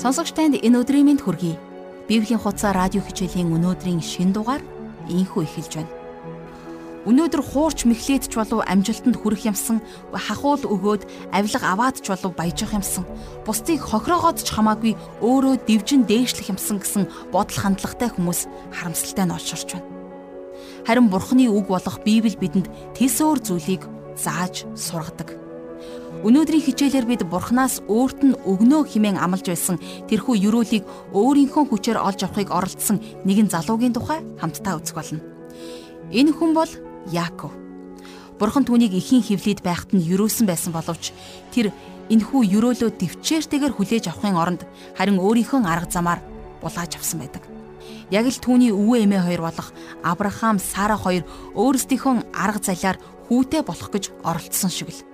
Сонсогч танд энэ өдрийн мэнд хүргэе. Библийн хуудас радио хичээлийн өнөөдрийн шин дугаар ийхүү эхэлж байна. Өнөөдөр хуурч мэхлээдч болов амжилтанд хүрэх юмсан хахуул өгөөд авилга аваад ч болов баяжих юмсан бусдыг хохироогоод ч хамаагүй өөрөө дивжин дээшлэх юмсан гэсэн бодол хандлагатай хүмүүс харамсалтай нь олширч байна. Харин Бурхны үг болох Библи бидэнд тэсөөр зүйлийг зааж сургадаг. Өнөөдрийн хичээлээр бид Бурханаас өөрт нь өгнөө химэн амлаж байсан тэрхүү юрөөлийг өөрийнхөө хүчээр олж авахыг оролдсон нэгэн залуугийн тухай хамтдаа үзэх болно. Энэ хүн бол Яаков. Бурхан түүнийг ихийн хөвлөд байхад нь юрөөсөн байсан боловч тэр энэхүү юрөөлөө төвчээртэйгээр хүлээж авахын оронд харин өөрийнхөө арга замаар булааж авсан байдаг. Яг л түүний өвөө эмээ хоёр болох Авраам, Сара хоёр өөрсдийнхөө арга залиар хүүтэй болох гэж оролдсон шиг л.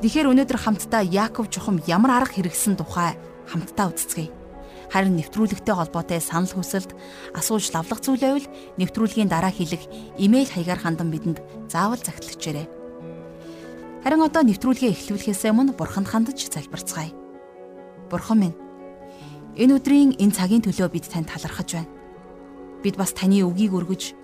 Тэгэхээр өнөөдөр хамтдаа Яаков чухам ямар арга хэрэгсэн тухай хамтдаа үздэцгээе. Харин нэвтрүүлэгтэй холбоотой санал хүсэлт асууж лавлах зүйл байвал нэвтрүүлгийн дараа хэлэх имэйл хаягаар хандан бидэнд заавал загтлагчээрэй. Харин одоо нэвтрүүлгээ эхлүүлэхээс өмнө бурханд хандаж залбирцгаая. Бурхан минь энэ өдрийн энэ цагийн төлөө бид танд талархаж байна. Бид бас таны үгийг өргөж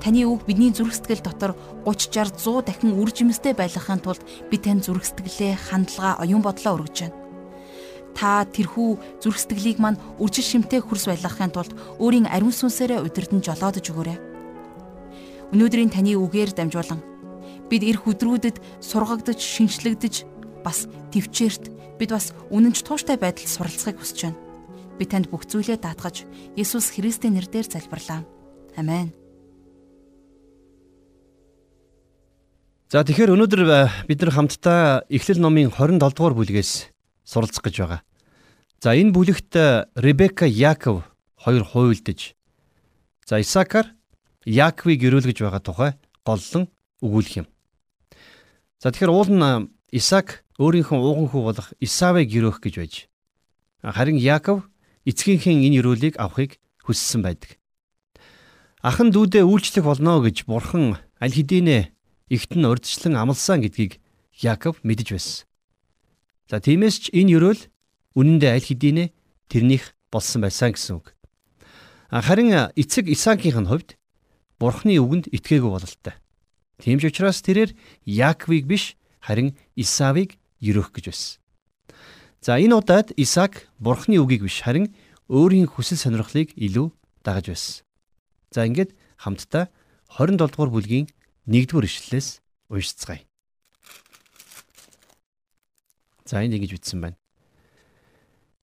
Таны үг бидний зүрх сэтгэл дотор 30 60 100 дахин үр жимстэй байлгахын тулд би тань зүрх сэтгэлээ, хандлага, оюун бодлоо өргөж байна. Та тэрхүү зүрх сэтгэлийг мань үржил шимтэй хөрс байлгахын тулд өөрийн ариун сүнсээрээ удирдан жолоодож өгөөрэй. Өнөөдрийн таны үгээр дамжуулан бид эх өдрүүдэд сургагдж, шинчлэгдэж бас төвчээрт бид бас үнэнч тууштай байдалд суралцахыг хүсэж байна. Би танд бүх зүйлээ даатгаж Есүс Христийн нэрээр залбирлаа. Амен. За тэгэхээр өнөөдөр э, бид нар хамтдаа Эхлэл номын 27 дугаар бүлгээс суралцах гэж байгаа. За энэ бүлэгт э, Ребека Яаков хоёр хуйлдаж за Исаакар Яаковыг өрөөлгөж байгаа тухай голлон өгүүлэх юм. За тэгэхээр уул нь э, Исаак өөрийнхөө ууган хүү болох Исавыг өрөөх гэж байж харин Яаков эцгийнхээ энэ өрөөлийг авахыг хүссэн байдаг. Ахан дүүдээ үйлчлэх болно гэж бурхан аль хэдийнэ ихт нь урдчлан амласан гэдгийг Яаков мэдэж байсан. За тиймээс ч энэ ёроол үнэндээ аль хэдийнэ тэрнийх болсон байсан гэсэн үг. Харин эцэг Исаакийн хувьд Бурхны үгэнд итгээгүй бололтой. Тийм ч учраас тэрээр Яаковыг биш харин Исавыг ерөөх гэж байсан. За энэ удаад Исаак Бурхны үгийг биш харин өөрийн хүсэл сонирхлыг илүү дагаж байсан. За ингээд хамтдаа 27 дугаар бүлгийн 1-р ишлэлээс уншицгаая. За энэ ингэж бичсэн байна.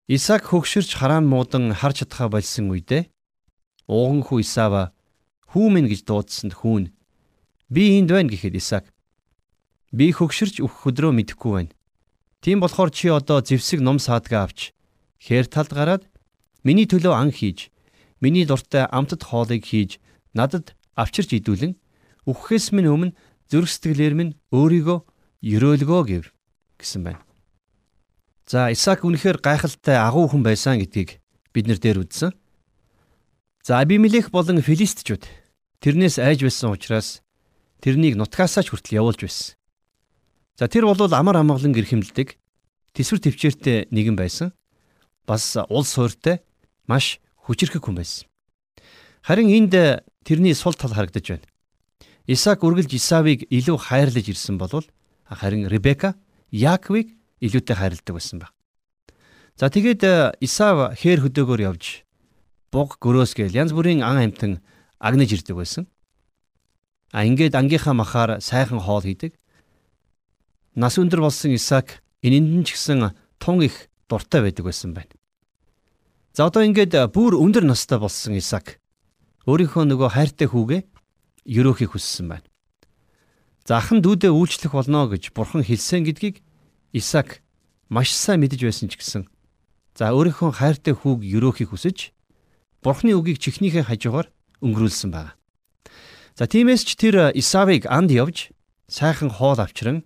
Исаак хөгшөрч хараан муудан харж чадхаа болсон үедээ ууган хүү Исава хүү минь гэж дуудсанд хүүн би энд байна гэхэд Исаак би хөгшөрч өөх өдрөө мэдэхгүй байна. Тийм болохоор чи одоо зевсэг ном саадгаа авч хээр талд гараад миний төлөө ан хийж миний дуртай амтд хоолыг хийж надад авчирч идүүлэн үхэхээс минь өмнө зүрх сэтгэлээр минь өөрийгөө ерөөлгөө гэв гэсэн байна. За Исаак үнэхээр гайхалтай агуу хүн байсан гэдгийг бид нар дээр үзсэн. За Абимелех болон Филистичуд тэрнээс айж байсан учраас тэрнийг нутгаасаа ч хүртэл явуулж байсан. За тэр бол амар амгалан гэрхэмлдэг тэсвэр төвчээртэй нэгэн байсан. Бас улс суурьтай маш хүчирхэг хүн байсан. Харин энд тэрний сул тал харагдаж байна. Исаак үргэлж Исавыг илүү хайрлаж ирсэн болвол харин Ребека Яаковыг илүүтэй хайрладаг байсан баг. За тэгээд э, Исав хээр хөдөөгөөр явж буг гөрөөс гээл янз бүрийн ан амьтан агнаж ирдэг байсан. А ингээд ангийнхаа махаар сайхан хоол хийдэг. Нас өндөр болсон Исаак энэнд ч гэсэн тун их дуртай байдаг байсан байна. За одоо ингээд э, бүр өндөр настай болсон Исаак өөрийнхөө нөгөө хайртай хүүгээ ерөөхийг хүссэн байна. Захан дүүдээ үйлчлэх болно гэж бурхан хэлсэн гэдгийг Исаак маш сайн мэдэж байсан ч гэсэн за өөрийнхөө хайртай хүүг ерөөхийг хүсэж бурхны үгийг чихнийхээ хажуугаар өнгөрүүлсэн байна. За тиймээс ч тэр Исавыг анд явж сайхан хоол авчран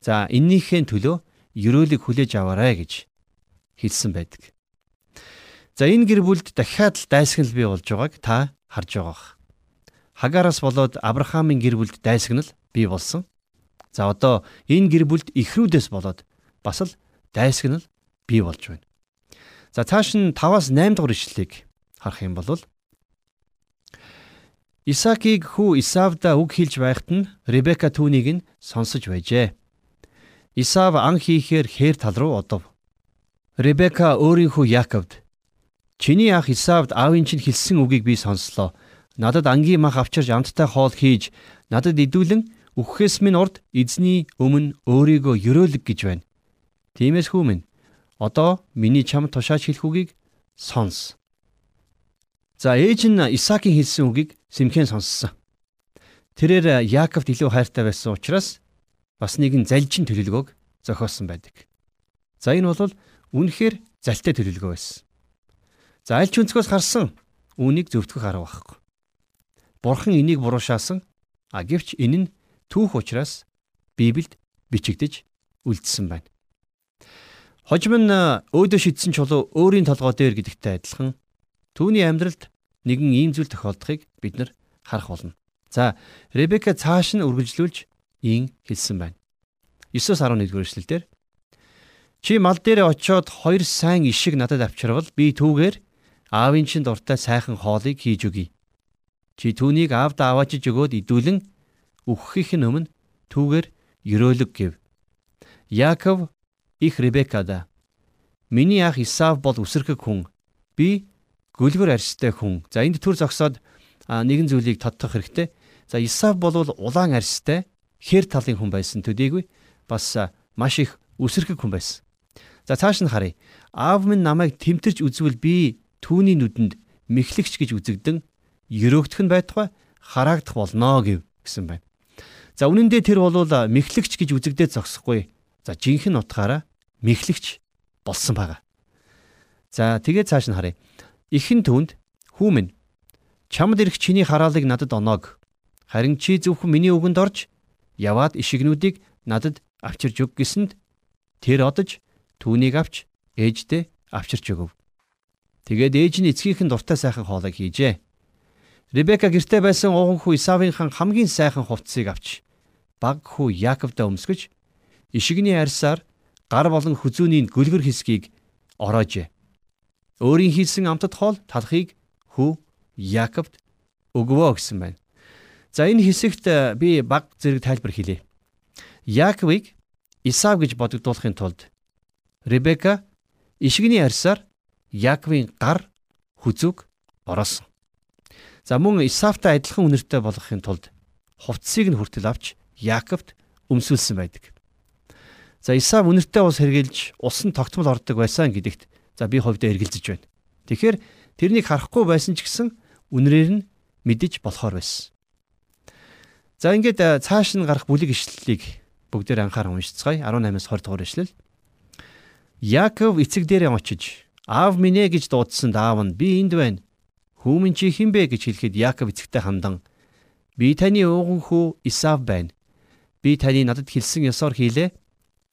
за эннийхээ төлөө ерөөлийг хүлээж аваарай гэж хэлсэн байдаг. За энэ гэр бүлд дахиад л дайсагнал бий болж байгааг та харж байгаа. Хагараас болоод Авраамийн гэр бүлд дайсагнал бий болсон. За одоо энэ гэр бүлд ихрүүдээс болоод бас л дайсагнал бий болж байна. За цааш нь 5-аас 8 дугаар ишлэлийг харах юм бол Исаакийг хүү Исавда үг хэлж байхад нь Ребека түүнийг нь сонсож байжээ. Исав ан хийхээр хээр тал руу одов. Ребека өөрийнхөө Яаковд Чиний ах Исавд аавын чинь хэлсэн үгийг би сонслоо. Надад ангийн мах авчирж амттай хоол хийж надад идүүлэн үхэхээс минь урд эзний өмнө өөрийгөө ёроолог гэж байна. Тиймээс хүү минь одоо миний чамд тушааж хэлэх үгийг сонс. За ээж нь Исаакийн хэлсэн үгийг Симхэн сонссон. Тэрээр Яаковд илүү хайртай байсан учраас бас нэгэн залжин төлөвлөгөөг зохиосон байдаг. За энэ бол үнэхээр залтай төлөвлөгөө байсан. За аль ч өнцгөөс харсан үүнийг зөвтгөх арга байхгүй. Бурхан энийг буруушаасан а гэвч энэ нь түүх учраас Библиэд бичигдэж үлдсэн байна. Хожим нь өөдөө шидсэн чулуу өөрийн толгой дээр гэдэгтэй адилхан түүний амьдралд нэгэн ийм зүйл тохиолдохыг бид нар харах болно. За Ребека цааш нь үргэлжлүүлж ийн хэлсэн байна. 9-11 эшлэлдэр Чи мал дээр очиод хоёр сайн ишиг надад авчирвал би түүгээр аавын чинь дуртай сайхан хоолыг хийж өгье. Чи түүнийг аавд аваачиж өгөөд идүүлэн үхэхийн өмнө түүгээр ерөөлөг гэв. Яаков их Ребекада Миний ах Исав бол үсэрхэг хүн. Би гөлгөр арьстай хүн. За энд төр зогсоод нэгэн зүйлийг тодтох хэрэгтэй. За Исав бол улаан арьстай хэр талын хүн байсан төдийгүй бас маш их үсэрхэг хүн байсан. За цааш нь харъя. Аав минь намайг тэмтэрч үзвэл би түүний нүдэнд мэхлэгч гэж үзэгдэн ерөөгдөх нь байтугай хараагдах болно гэв гэсэн байна. За үнэн дээр тэр бол мэхлэгч гэж үзэгдээд зогсохгүй. За жинхэнэ утгаараа мэхлэгч болсон байгаа. За тэгээ цааш нь харъя. Ихэн түнд хүү минь чамд ирэх чиний хараалыг надад оноог. Харин чи зөвхөн миний үгэнд орж яваад ишигнүүдийг надад авчирж өг гэсэнд тэр одож түүнийг авч ээждээ авчирч өгөв. Тэгээд ээж нь эцгийнхэн дуртай сайхан хоолыг хийжээ. Ребека гэртээ байсан ууган хүү Исавынхан хамгийн сайхан хувцсыг авч баг хүү Яаковдаа өмсгөж ишигний арьсаар гар болон хүзүүний гөлгөр хэсгийг ороожээ. Өөрийн хийсэн амтд хоол талхыг хүү Яаковд өгвөө гэсэн байна. За энэ хэсэгт би баг зэрэг тайлбар хийлээ. Яаковыг Исав гэж бодогдуулахын тулд Ребека ишгний арьсаар Яаковын гар хүзүүг ороосон. За мөн Исавтай адилхан үнэртэй болгохын тулд хувцсыг нь хүртэл авч Яаковт өмсүүлсэн байдаг. За Исав үнэртэй ус хэрглэж усан тогтмол ордог байсан гэдэгт за би хувьдаа эргэлзэж байна. Тэгэхээр тэрнийг харахгүй байсан ч гэсэн үнрээр нь мэдэж болохоор байсан. За ингээд цааш нь гарах бүлэг ишлэлийг бүгдээр анхаар уншицгаая. 18-аас 20 дугаар ишлэл. Яаков эцэг дээрээ очиж аав минь ээ гэж дуудсан аав нь би энд байна. Хүүмэн чи хэн бэ гэж хэлэхэд Яаков эцэгтэй хандан би таны ууган хүү Исав байна. Би таны надад хэлсэн ёсоор хийлээ.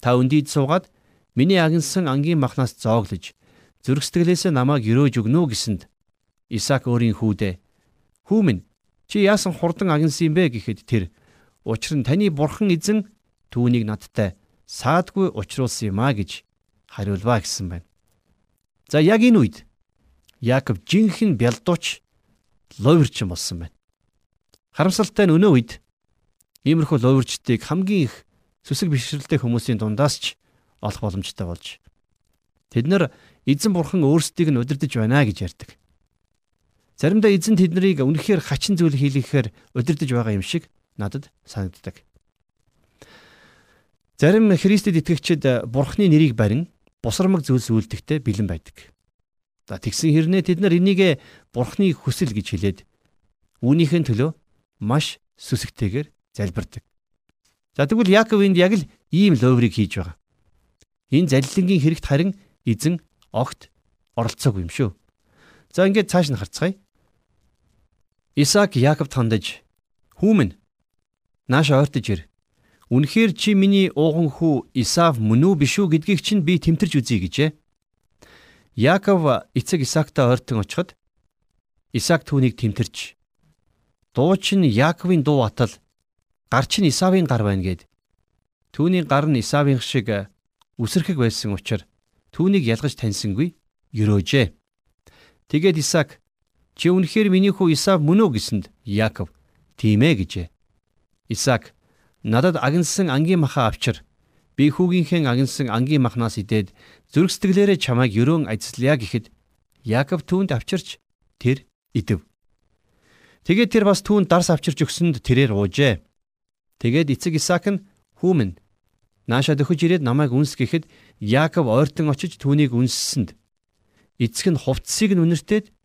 Та өндийд суугаад миний агнсан ангийн махнаас зооглож зүрх сэтгэлээсээ намайг өрөөж өгнө гэсэнд Исаак өөрийн хүүдээ Хүүмэн чи яасан хурдан агнсан юм бэ гэхэд тэр учир нь таны бурхан эзэн түүнийг надтай саадгүй учруулсан юм а гэж хариулваа гэсэн байна. За яг энэ үед Яаков жинхэнэ бялдууч ловирчин болсон байна. Харамсалтай нь өнөө үед иймэрхүү ловирчдыг хамгийн их сүсэг бишрэлтэй хүмүүсийн дундаас ч олох боломжтой болж тэд нар эзэн бурхан өөрсдийг нь удирдах байна гэж ярьдаг. Заримдаа эзэн тэднийг үнэхээр хачин зүйл хийлгэхээр удирдах байгаа юм шиг надад санагддаг. Зарим Христэд итгэгчид Бурхны нэрийг барин бусрамг зүйлс үлдэхтэй бэлэн байдаг. За тэгсэн хэрнээ тэд нар энийг Бурхны хүсэл гэж хэлээд үүнийхэн төлөө маш сүсэгтэйгээр залбирдаг. За тэгвэл Яаков энд яг л ийм ловрыг хийж байгаа. Энэ залилангийн хэрэгт харин эзэн огт оролцоогүй юм шүү. За ингээд цааш нь харцгаая. Исаак Яаковд хандаж "Хүүмэн нааш ойртож ир. Үнэхээр чи миний ууган хүү Исав мөн үү биш үү гэдгийг чинь би тэмтэрч үзье гэжээ. Яаков эцэг Исаактай ойртон очиход Исаак түүнийг тэмтэрч дуу чинь Яаковын дуу атал гар чинь Исавын гар байна гэд. Түүний гар нь Исавын шиг үсэрхэг байсан учраас түүнийг ялгаж таньсангүй ерөөжээ. Тэгээд Исаак чи үнэхээр миний хүү Исав мөн үү гэсэнд Яаков тийм ээ гэжээ. Исаак надад агнсан ангийн маха авчир би хүүгийнхээ агнсан ангийн махнаас идээд зүрх сэтгэлээрээ чамайг ерөөн ажиллая гэхэд Яаков түүнд авчирч тэр идэв. Тэгээд тэр бас түүнд дарс авчирч өгсөнд тэрээр уужээ. Тэгээд эцэг Исаак нь хүүмэн нааша дөхөж ирээд намайг үнс гэхэд Яаков ойртон очиж түүнийг үнссэнд эцэг нь хувцсыг нь үнэртээд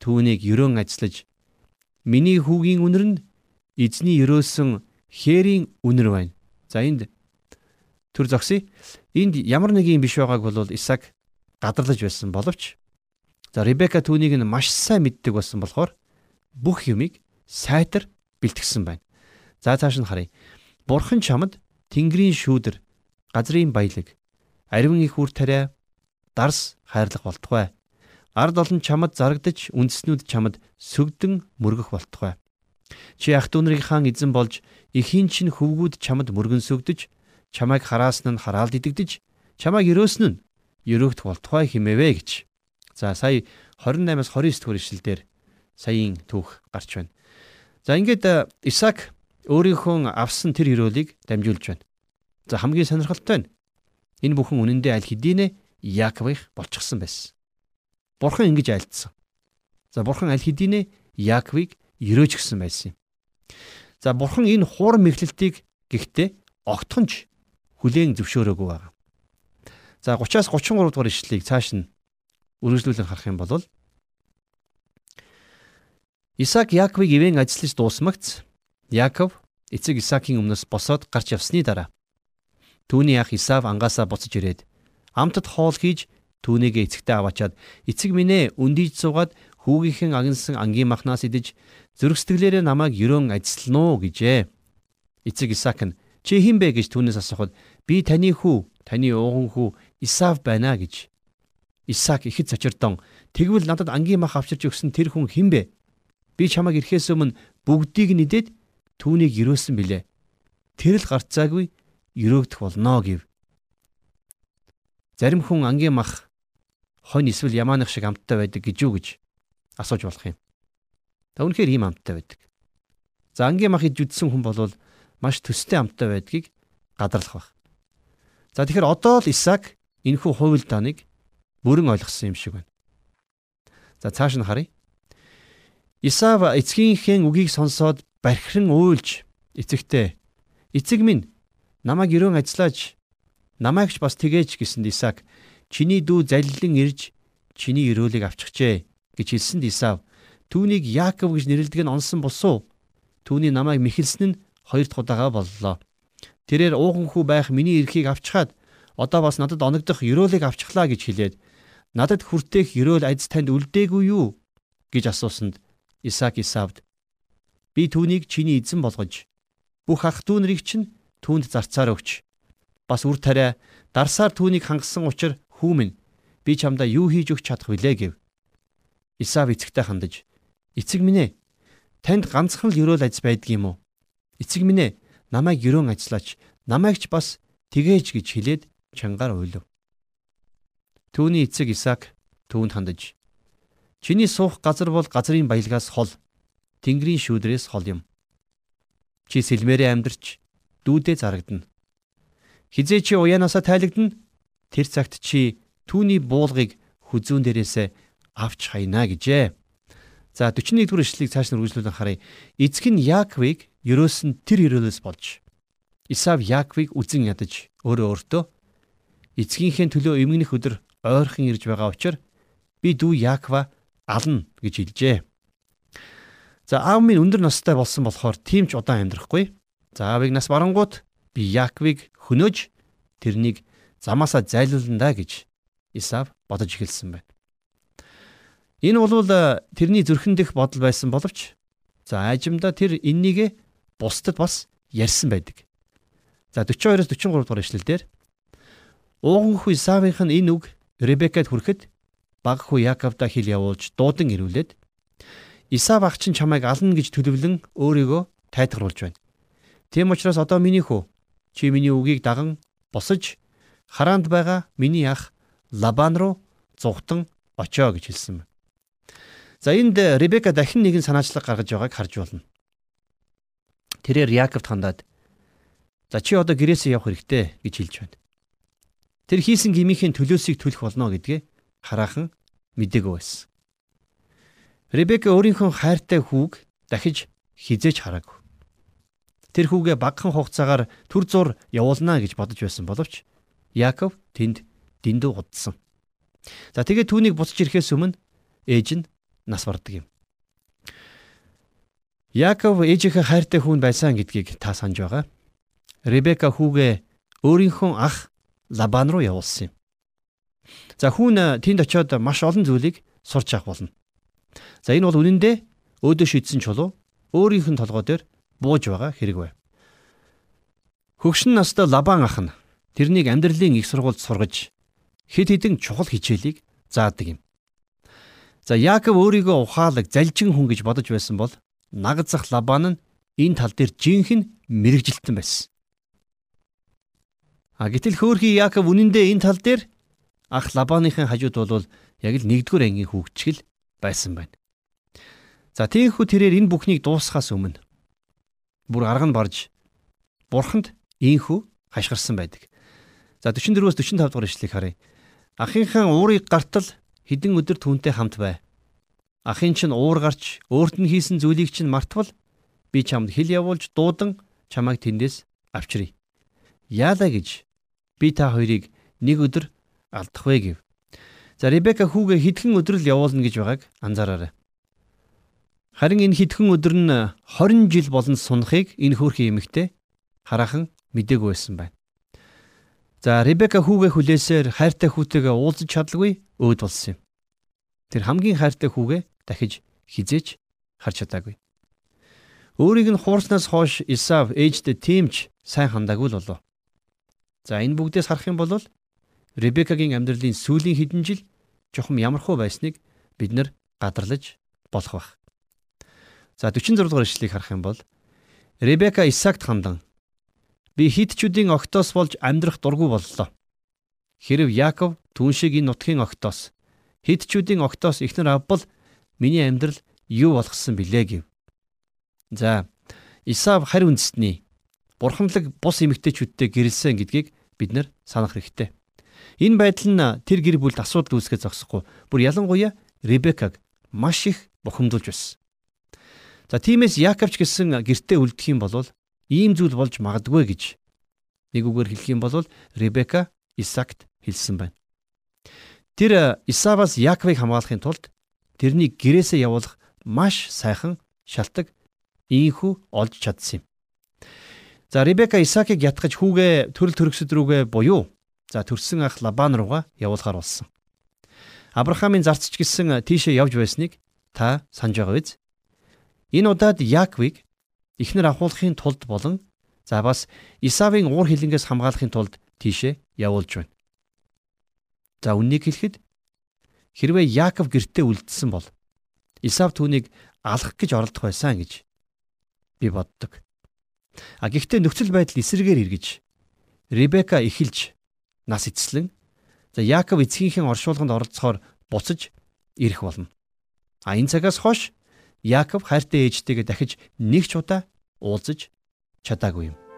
түүнийг ерөөн ажиллаж миний хүүгийн үнэр нь эзний ерөөсөн хээрийн үнэр байна. За энд төр зогсъё. Энд ямар нэг юм биш байгааг бол Исаак гадарлаж байсан боловч За Ребека түүнийг нь маш сайн мэддэг болсон болохоор бүх юмыг сайтар бэлтгэсэн байна. За цааш нь харъя. Бурхан чамд Тэнгэрийн шүүдэр, газрын баялаг, ариун их үр тариа, дарс хайрлах болтугай. Ард олон чамд зарагдаж, үндэснүүд чамд сүгдэн мөргөх болтугай. Чи ах дүүнрийн хаан эзэн болж эхийн чинь хөвгүүд чамд мөргөн сүгдэж, чамайг хараасан нь хараалд идэгдэж, чамайг өрөөсөн нь өрөөгдөх болтугай химээвэ гэж. За сая 28-аас 29 дугаар ишлэлдэр саяын түүх гарч байна. За ингээд э, Исаак өөрийнхөө авсан тэр хөрөөлийг дамжуулж байна. За хамгийн сонирхолтой нь энэ бүхэн үнэндээ аль хэдийнэ Яаковыг болчихсон байсан. Бурхан ингэж айлдсан. За бурхан аль хэдийнэ Яаковыг өрөөж гисэн байсан юм. За бурхан энэ хуур мэхлэлтийг гэхдээ огтхонч хүлээн зөвшөөрөөгүй байна. За 30-аас 33 дугаар ишлэлийг цааш нь үргэлжлүүлэн харах юм бол Исаак Яаковыг ивэн ажиллаж дуусмагц Яаков эцэг Исаакийн өмнөөс босоод гарч явсны дараа түүний ах Исав ангаасаа буцаж ирээд амтд хоол хийж түүнийгээ эцэгтэй аваачаад эцэг минь ээ өндийж суугаад хүүгийнхэн агнсан ангийн махнаас идэж зүрх сэтгэлээрээ намайг ерөөн ажиллана уу гэжээ. Эцэг Исаак нь чи хэн бэ гэж түүнээс асуухад би таны хүү, таны ууган хүү Исав байна гэж Исаак ихэд цочирдон тэгвэл надад ангийн мах авчирч өгсөн тэр хүн хэн бэ? Би чамайг ирэхээс өмнө бүгдийг нэдээд түүнийг өрөөсөн билээ. Тэр л гарцаагүй өрөөгдөх болно гэв. Зарим хүн ангийн мах хонь эсвэл ямаанах шиг амттай байдаг гэж юу гэж асууж болох юм. Та үнэхээр ийм амттай байдаг. За ангийн мах иж үдсэн хүн бол маш төстэй амттай байдгийг гадарлах баг. За тэгэхээр одоо л Исаак энэхүү хувилдааныг бүрэн ойлгосон юм шиг байна. За цааш нь харъя. Исав эцгийнхээ үгийг сонсоод бархиран уйлж эцэгтэй эцэг минь намайг өрөөн ажиллааж намайгч бас тгээч гэсэнд Исаак чиний дүү заллин ирж чиний өрөөлийг авчихжээ гэж хэлсэнд Исав түүнийг Яаков гэж нэрлэдэг нь онсон босуу түүний намайг мэхэлсэн нь хоёр дахь удаага боллоо. Тэрээр ууган хүү байх миний эрхийг авчхаад одоо бас надад оногдох өрөөлийг авчихлаа гэж хэлээд надад хүртээх ерөөл айц танд үлдээгүй юу гэж асуусанд Исаак Исавд би түүнийг чиний эзэн болгож бүх ах дүү нарыг чинь түүнд зарцаар өгч бас үр тариа дарсаар түүнийг хангасан учраас хүүмэн би чамдаа юу хийж өгч чадах вүлээ гэв. Исав эцэгтэй хандаж эцэг минь ээ танд ганцхан л айц байдаг юм уу? Эцэг минь ээ намайг ерөөн ажиллаач намайг ч бас тгээж гэж хэлээд чангаар уйлв. Түүний эцэг Исаак түүнд хандаж Чиний суух газар бол газрын баялгаас хол, тэнгэрийн шүүдрээс хол юм. Чи сэлмээрээ амьдарч дүүдээ зарагдана. Хизээ чи уяанаасаа тайлагдана. Тэр цагт чи түүний буулгыг хүзүүн дээрээсээ авч хайна гэжээ. За 41 дугаар ишлэгийг цааш нь үргэлжлүүлэн харъя. Эцэг нь Яаковыг ерөөсөн тэр ерөөлөөс болж Исав Яаковыг үзен ядаж өөрөө өөртөө эцгийнхээ төлөө эмгэнэх өдөр ойрхон ирж байгаа учраас би дүү Яаква ална гэж хэлжээ. За аав минь өндөр настай болсон болохоор тийм ч удаан амьдрахгүй. За аавыг нас барангууд би Яаквыг хөнөөж тэрнийг замаасаа зайлуулна гэж Исав бодож эхэлсэн байна. Энэ бол э, тэрний зүрхэн дэх бодол байсан боловч за аажимда тэр эннийгээ бусдад бас ярьсан байдаг. За 42-оос 43 дугаар ишлэлдэр ууган хүү Исавынх нь энэ үг Ребекад хүрэхэд баг хүү Яаковда хил явуулж дуудан ирүүлээд Исав ах чинь чамайг ална гэж төлөвлөн өөрийгөө тайтгаруулж байна. Тийм учраас одоо миний хүү чи миний үгийг даган босож хараанд байгаа миний ах Лабан руу зугтан очоо гэж хэлсэн байна. За энд Ребека дахин нэгэн санаачлаг гаргаж байгааг харж байна. Тэрээр Яаковд хандаад "За чи одоо гэрээсээ явах хэрэгтэй" гэж хэлж байна. Тэр хийсэн гмийнхээ төлөөсийг төлөх болно гэдгээ хараахан мэдээгүй байсан. Ребека өөрийнхөө хайртай хүүг дахиж хизээж хараагүй. Тэр хүүгээ багахан хугацаагаар төр зур явуулнаа гэж бодож байсан боловч Яаков тэнд дэндүү гудсан. За тэгээд түүнийг буцаж ирэхээс өмнө ээж нь нас бардаг юм. Яаков ээжийнхээ хайртай хүн байсан гэдгийг та санаж байгаа. Ребека хүүгээ өөрийнхөө ах Лабан руу явуулсан юм. За хүүн тэнд очиод маш олон зүйлийг сурч авах болно. За энэ бол үнэндээ өөдөө шийдсэн чулуу өөрийнх нь толгой дээр бууж байгаа хэрэг бай. Хөгшин настай Лабан ах нь тэрнийг амьдралын их сургуульд сургаж хэд хэдэн чухал хичээлийг заадаг юм. За Яаков өөрийгөө ухаалаг залжин хүн гэж бодож байсан бол нагцах Лабан нь энэ тал дээр жинхэнэ мэрэгжилтэн байсан. А гэтэл хөөхий Яаков үнэндээ энэ тал дээр ах Лабаныхын хажууд бол яг л нэгдүгээр ангийн хүүгчгэл байсан байна. За тийхүү тэрээр энэ бүхнийг дуусгахаас өмнө бүр арга нь барж бурханд ийхүү хашгирсан байдаг. За 44-өөс 45 дугаар ишлэгийг харъя. Ахынхаа уурыг гартал хідэн өдөр түүнтэй хамт бай. Ахын чинь уур гарч өөрт нь хийсэн зүйлийг чинь мартвал би чамд хэл явуулж дуудан чамайг тэндээс авчиръя. Яалаа гэж би та хоёрыг нэг өдөр алдах вэ гэв. За Ребека хүүгээ хитгэн өдрөл явуулна гэж байгааг анзаараарай. Харин энэ хитгэн өдөр нь 20 жил болон сунахыг энэ хөөрхөн эмэгтэй хараахан мдээгүй байсан байна. За Ребека хүүгээ хүлээсээр хайртай хүүтэйгээ уулзах чадлагүй өөд болсон юм. Тэр хамгийн хайртай хүүгээ дахиж хизээч харж чадаагүй. Өөрийг нь хуурснаас хойш Исав ээждээ тиймч сайн хандаагүй л болов. За энэ бүгдээс харах юм бол Ребекагийн амьдралын сүүлийн хэдэн жил чухам ямархуу байсныг бид нар гадарлаж болох бах. За 46 дугаар ишлэгийг харах юм бол Ребека Исаакт хандан би хитчүүдийн огтоос болж амьдрах дургүй боллоо. Хэрв Яаков түн шиг энэ нутгийн огтоос хитчүүдийн огтоос ихнэр авбал миний амьдрал юу болгосон билээ гэв. За Исав харь үндэстний бурханлаг бус эмэгтэйчүүдтэй гэрэлсэн гэдгийг бид нар санах хэрэгтэй. Энэ байдал нь тэр гэр бүлд асуудал үүсгэж зогсохгүй. Бүр ялангуяа Ребекаг маш их бухимдуулж байсан. За тиймээс Яаковч гэсэн гэртээ үлдэх юм бол ийм зүйл болж магадгүй гэж нэг үгээр хэлэх юм бол Ребека Исакт хэлсэн байна. Тэр Исаваас Яаковыг хамгаалахын тулд тэрний гэрээсээ явуулах маш сайхан шалтак ийхүү олж чадсан юм. За Ребека Исаакийг ятгах хүүгээ төрөл төрөксөд рүүгээ буюу За төрсэн ах Лабан руугаа явуулахар болсон. Авраамийн зарцч гисэн тийшээ явж байсныг та санаж байгаа биз? Энэ удаад Яаковыг эхнэр ахуулахын тулд болон за бас Исавийн уур хилэнгээс хамгаалахын тулд тийшээ явуулж байна. За үннийг хэлэхэд хэрвээ Яаков гэртээ үлдсэн бол Исав түүнийг алах гэж оролдох байсан гэж би боддог. А гэхдээ нөхцөл байдал эсрэгээр эргэж Ребека эхэлж нас эцэслэн за Яаков эцгийнхээ оршуулганд оролцохоор буцаж ирэх болно. А энэ цагаас хойш Яаков хайртай ээжтэйгээ дахиж нэг ч удаа уулзаж чадаагүй юм.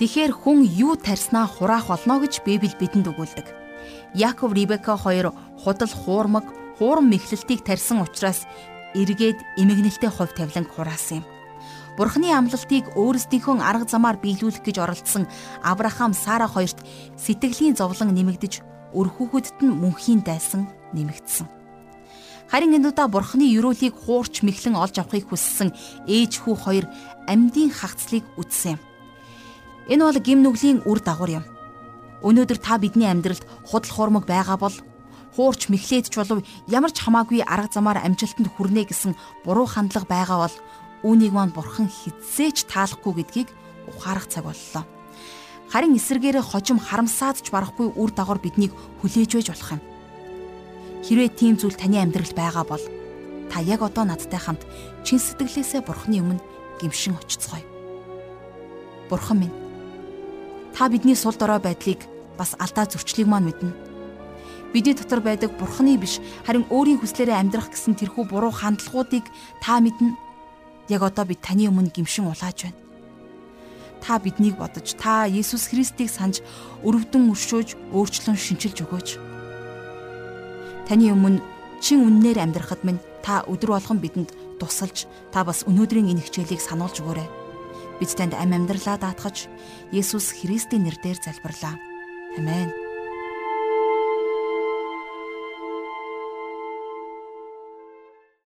Тэгэхээр хүн юу тарснаа хураах болно гэж Библи бидэнд өгүүлдэг. Яаков Ребека хоёр худал хуурмаг, хуурам мэхлэлтийг тарьсан учраас эргээд эмгэнэлтэй хувь тавиланг хураасан юм. Бурхны амлалтыг өөрсдийнхөө арга замаар биелүүлэх гэж оролдсон Авраам Сара хоёрт сэтгэлийн зовлон нэмэгдэж өр хүүхэдд нь мөнхийн дайсан нэмэгдсэн. Харин удаа Бурхны юруулыг хуурч мэхлэн олж авахыг хүссэн ээж хүү хоёр амьдын хагцлыг үтсэн юм. Энэ бол гим нүглийн үр дагавар юм. Өнөөдөр та бидний амьдралд худал хуурмаг байгаа бол хуурч мэхлээд ч болов ямар ч хамаагүй арга замаар амжилтанд хүрнэ гэсэн буруу хандлага байгаа бол Үүнийг маань бурхан хизээч таалахгүй гэдгийг ухаарах цаг боллоо. Харин эсэргээрээ хожим харамсаад ч барахгүй үр дагавар биднийг хүлээж байж болох юм. Хэрвээ тийм зүйл таны амьдралд байгаа бол та яг одоо надтай хамт чин сэтгэлээсээ бурханы өмнө гимшин очицгоё. Бурхан минь Та бидний сул дорой байдлыг бас алдаа зөрчлийг маань мэднэ. Бидний дотор байдаг бурхны биш харин өөрийн хүслээрээ амьдрах гэсэн тэрхүү буруу хандлагуудыг та мэднэ. Яг одоо бид таны өмнө гимшин улааж байна. Та биднийг бодож, та Есүс Христийг санаж өрөвдөн өршөөж, өөрчлөн шинчилж өгөөч. Таны өмнө чин үннээр амьдрахад минь та өдөр болгон бидэнд тусалж, та бас өнөөдрийн энэ хичээлийг сануулж өгөөрэй. Бид танд ам амьдралаа даатгаж, Есүс Христийн нэрээр залбирлаа. Амен.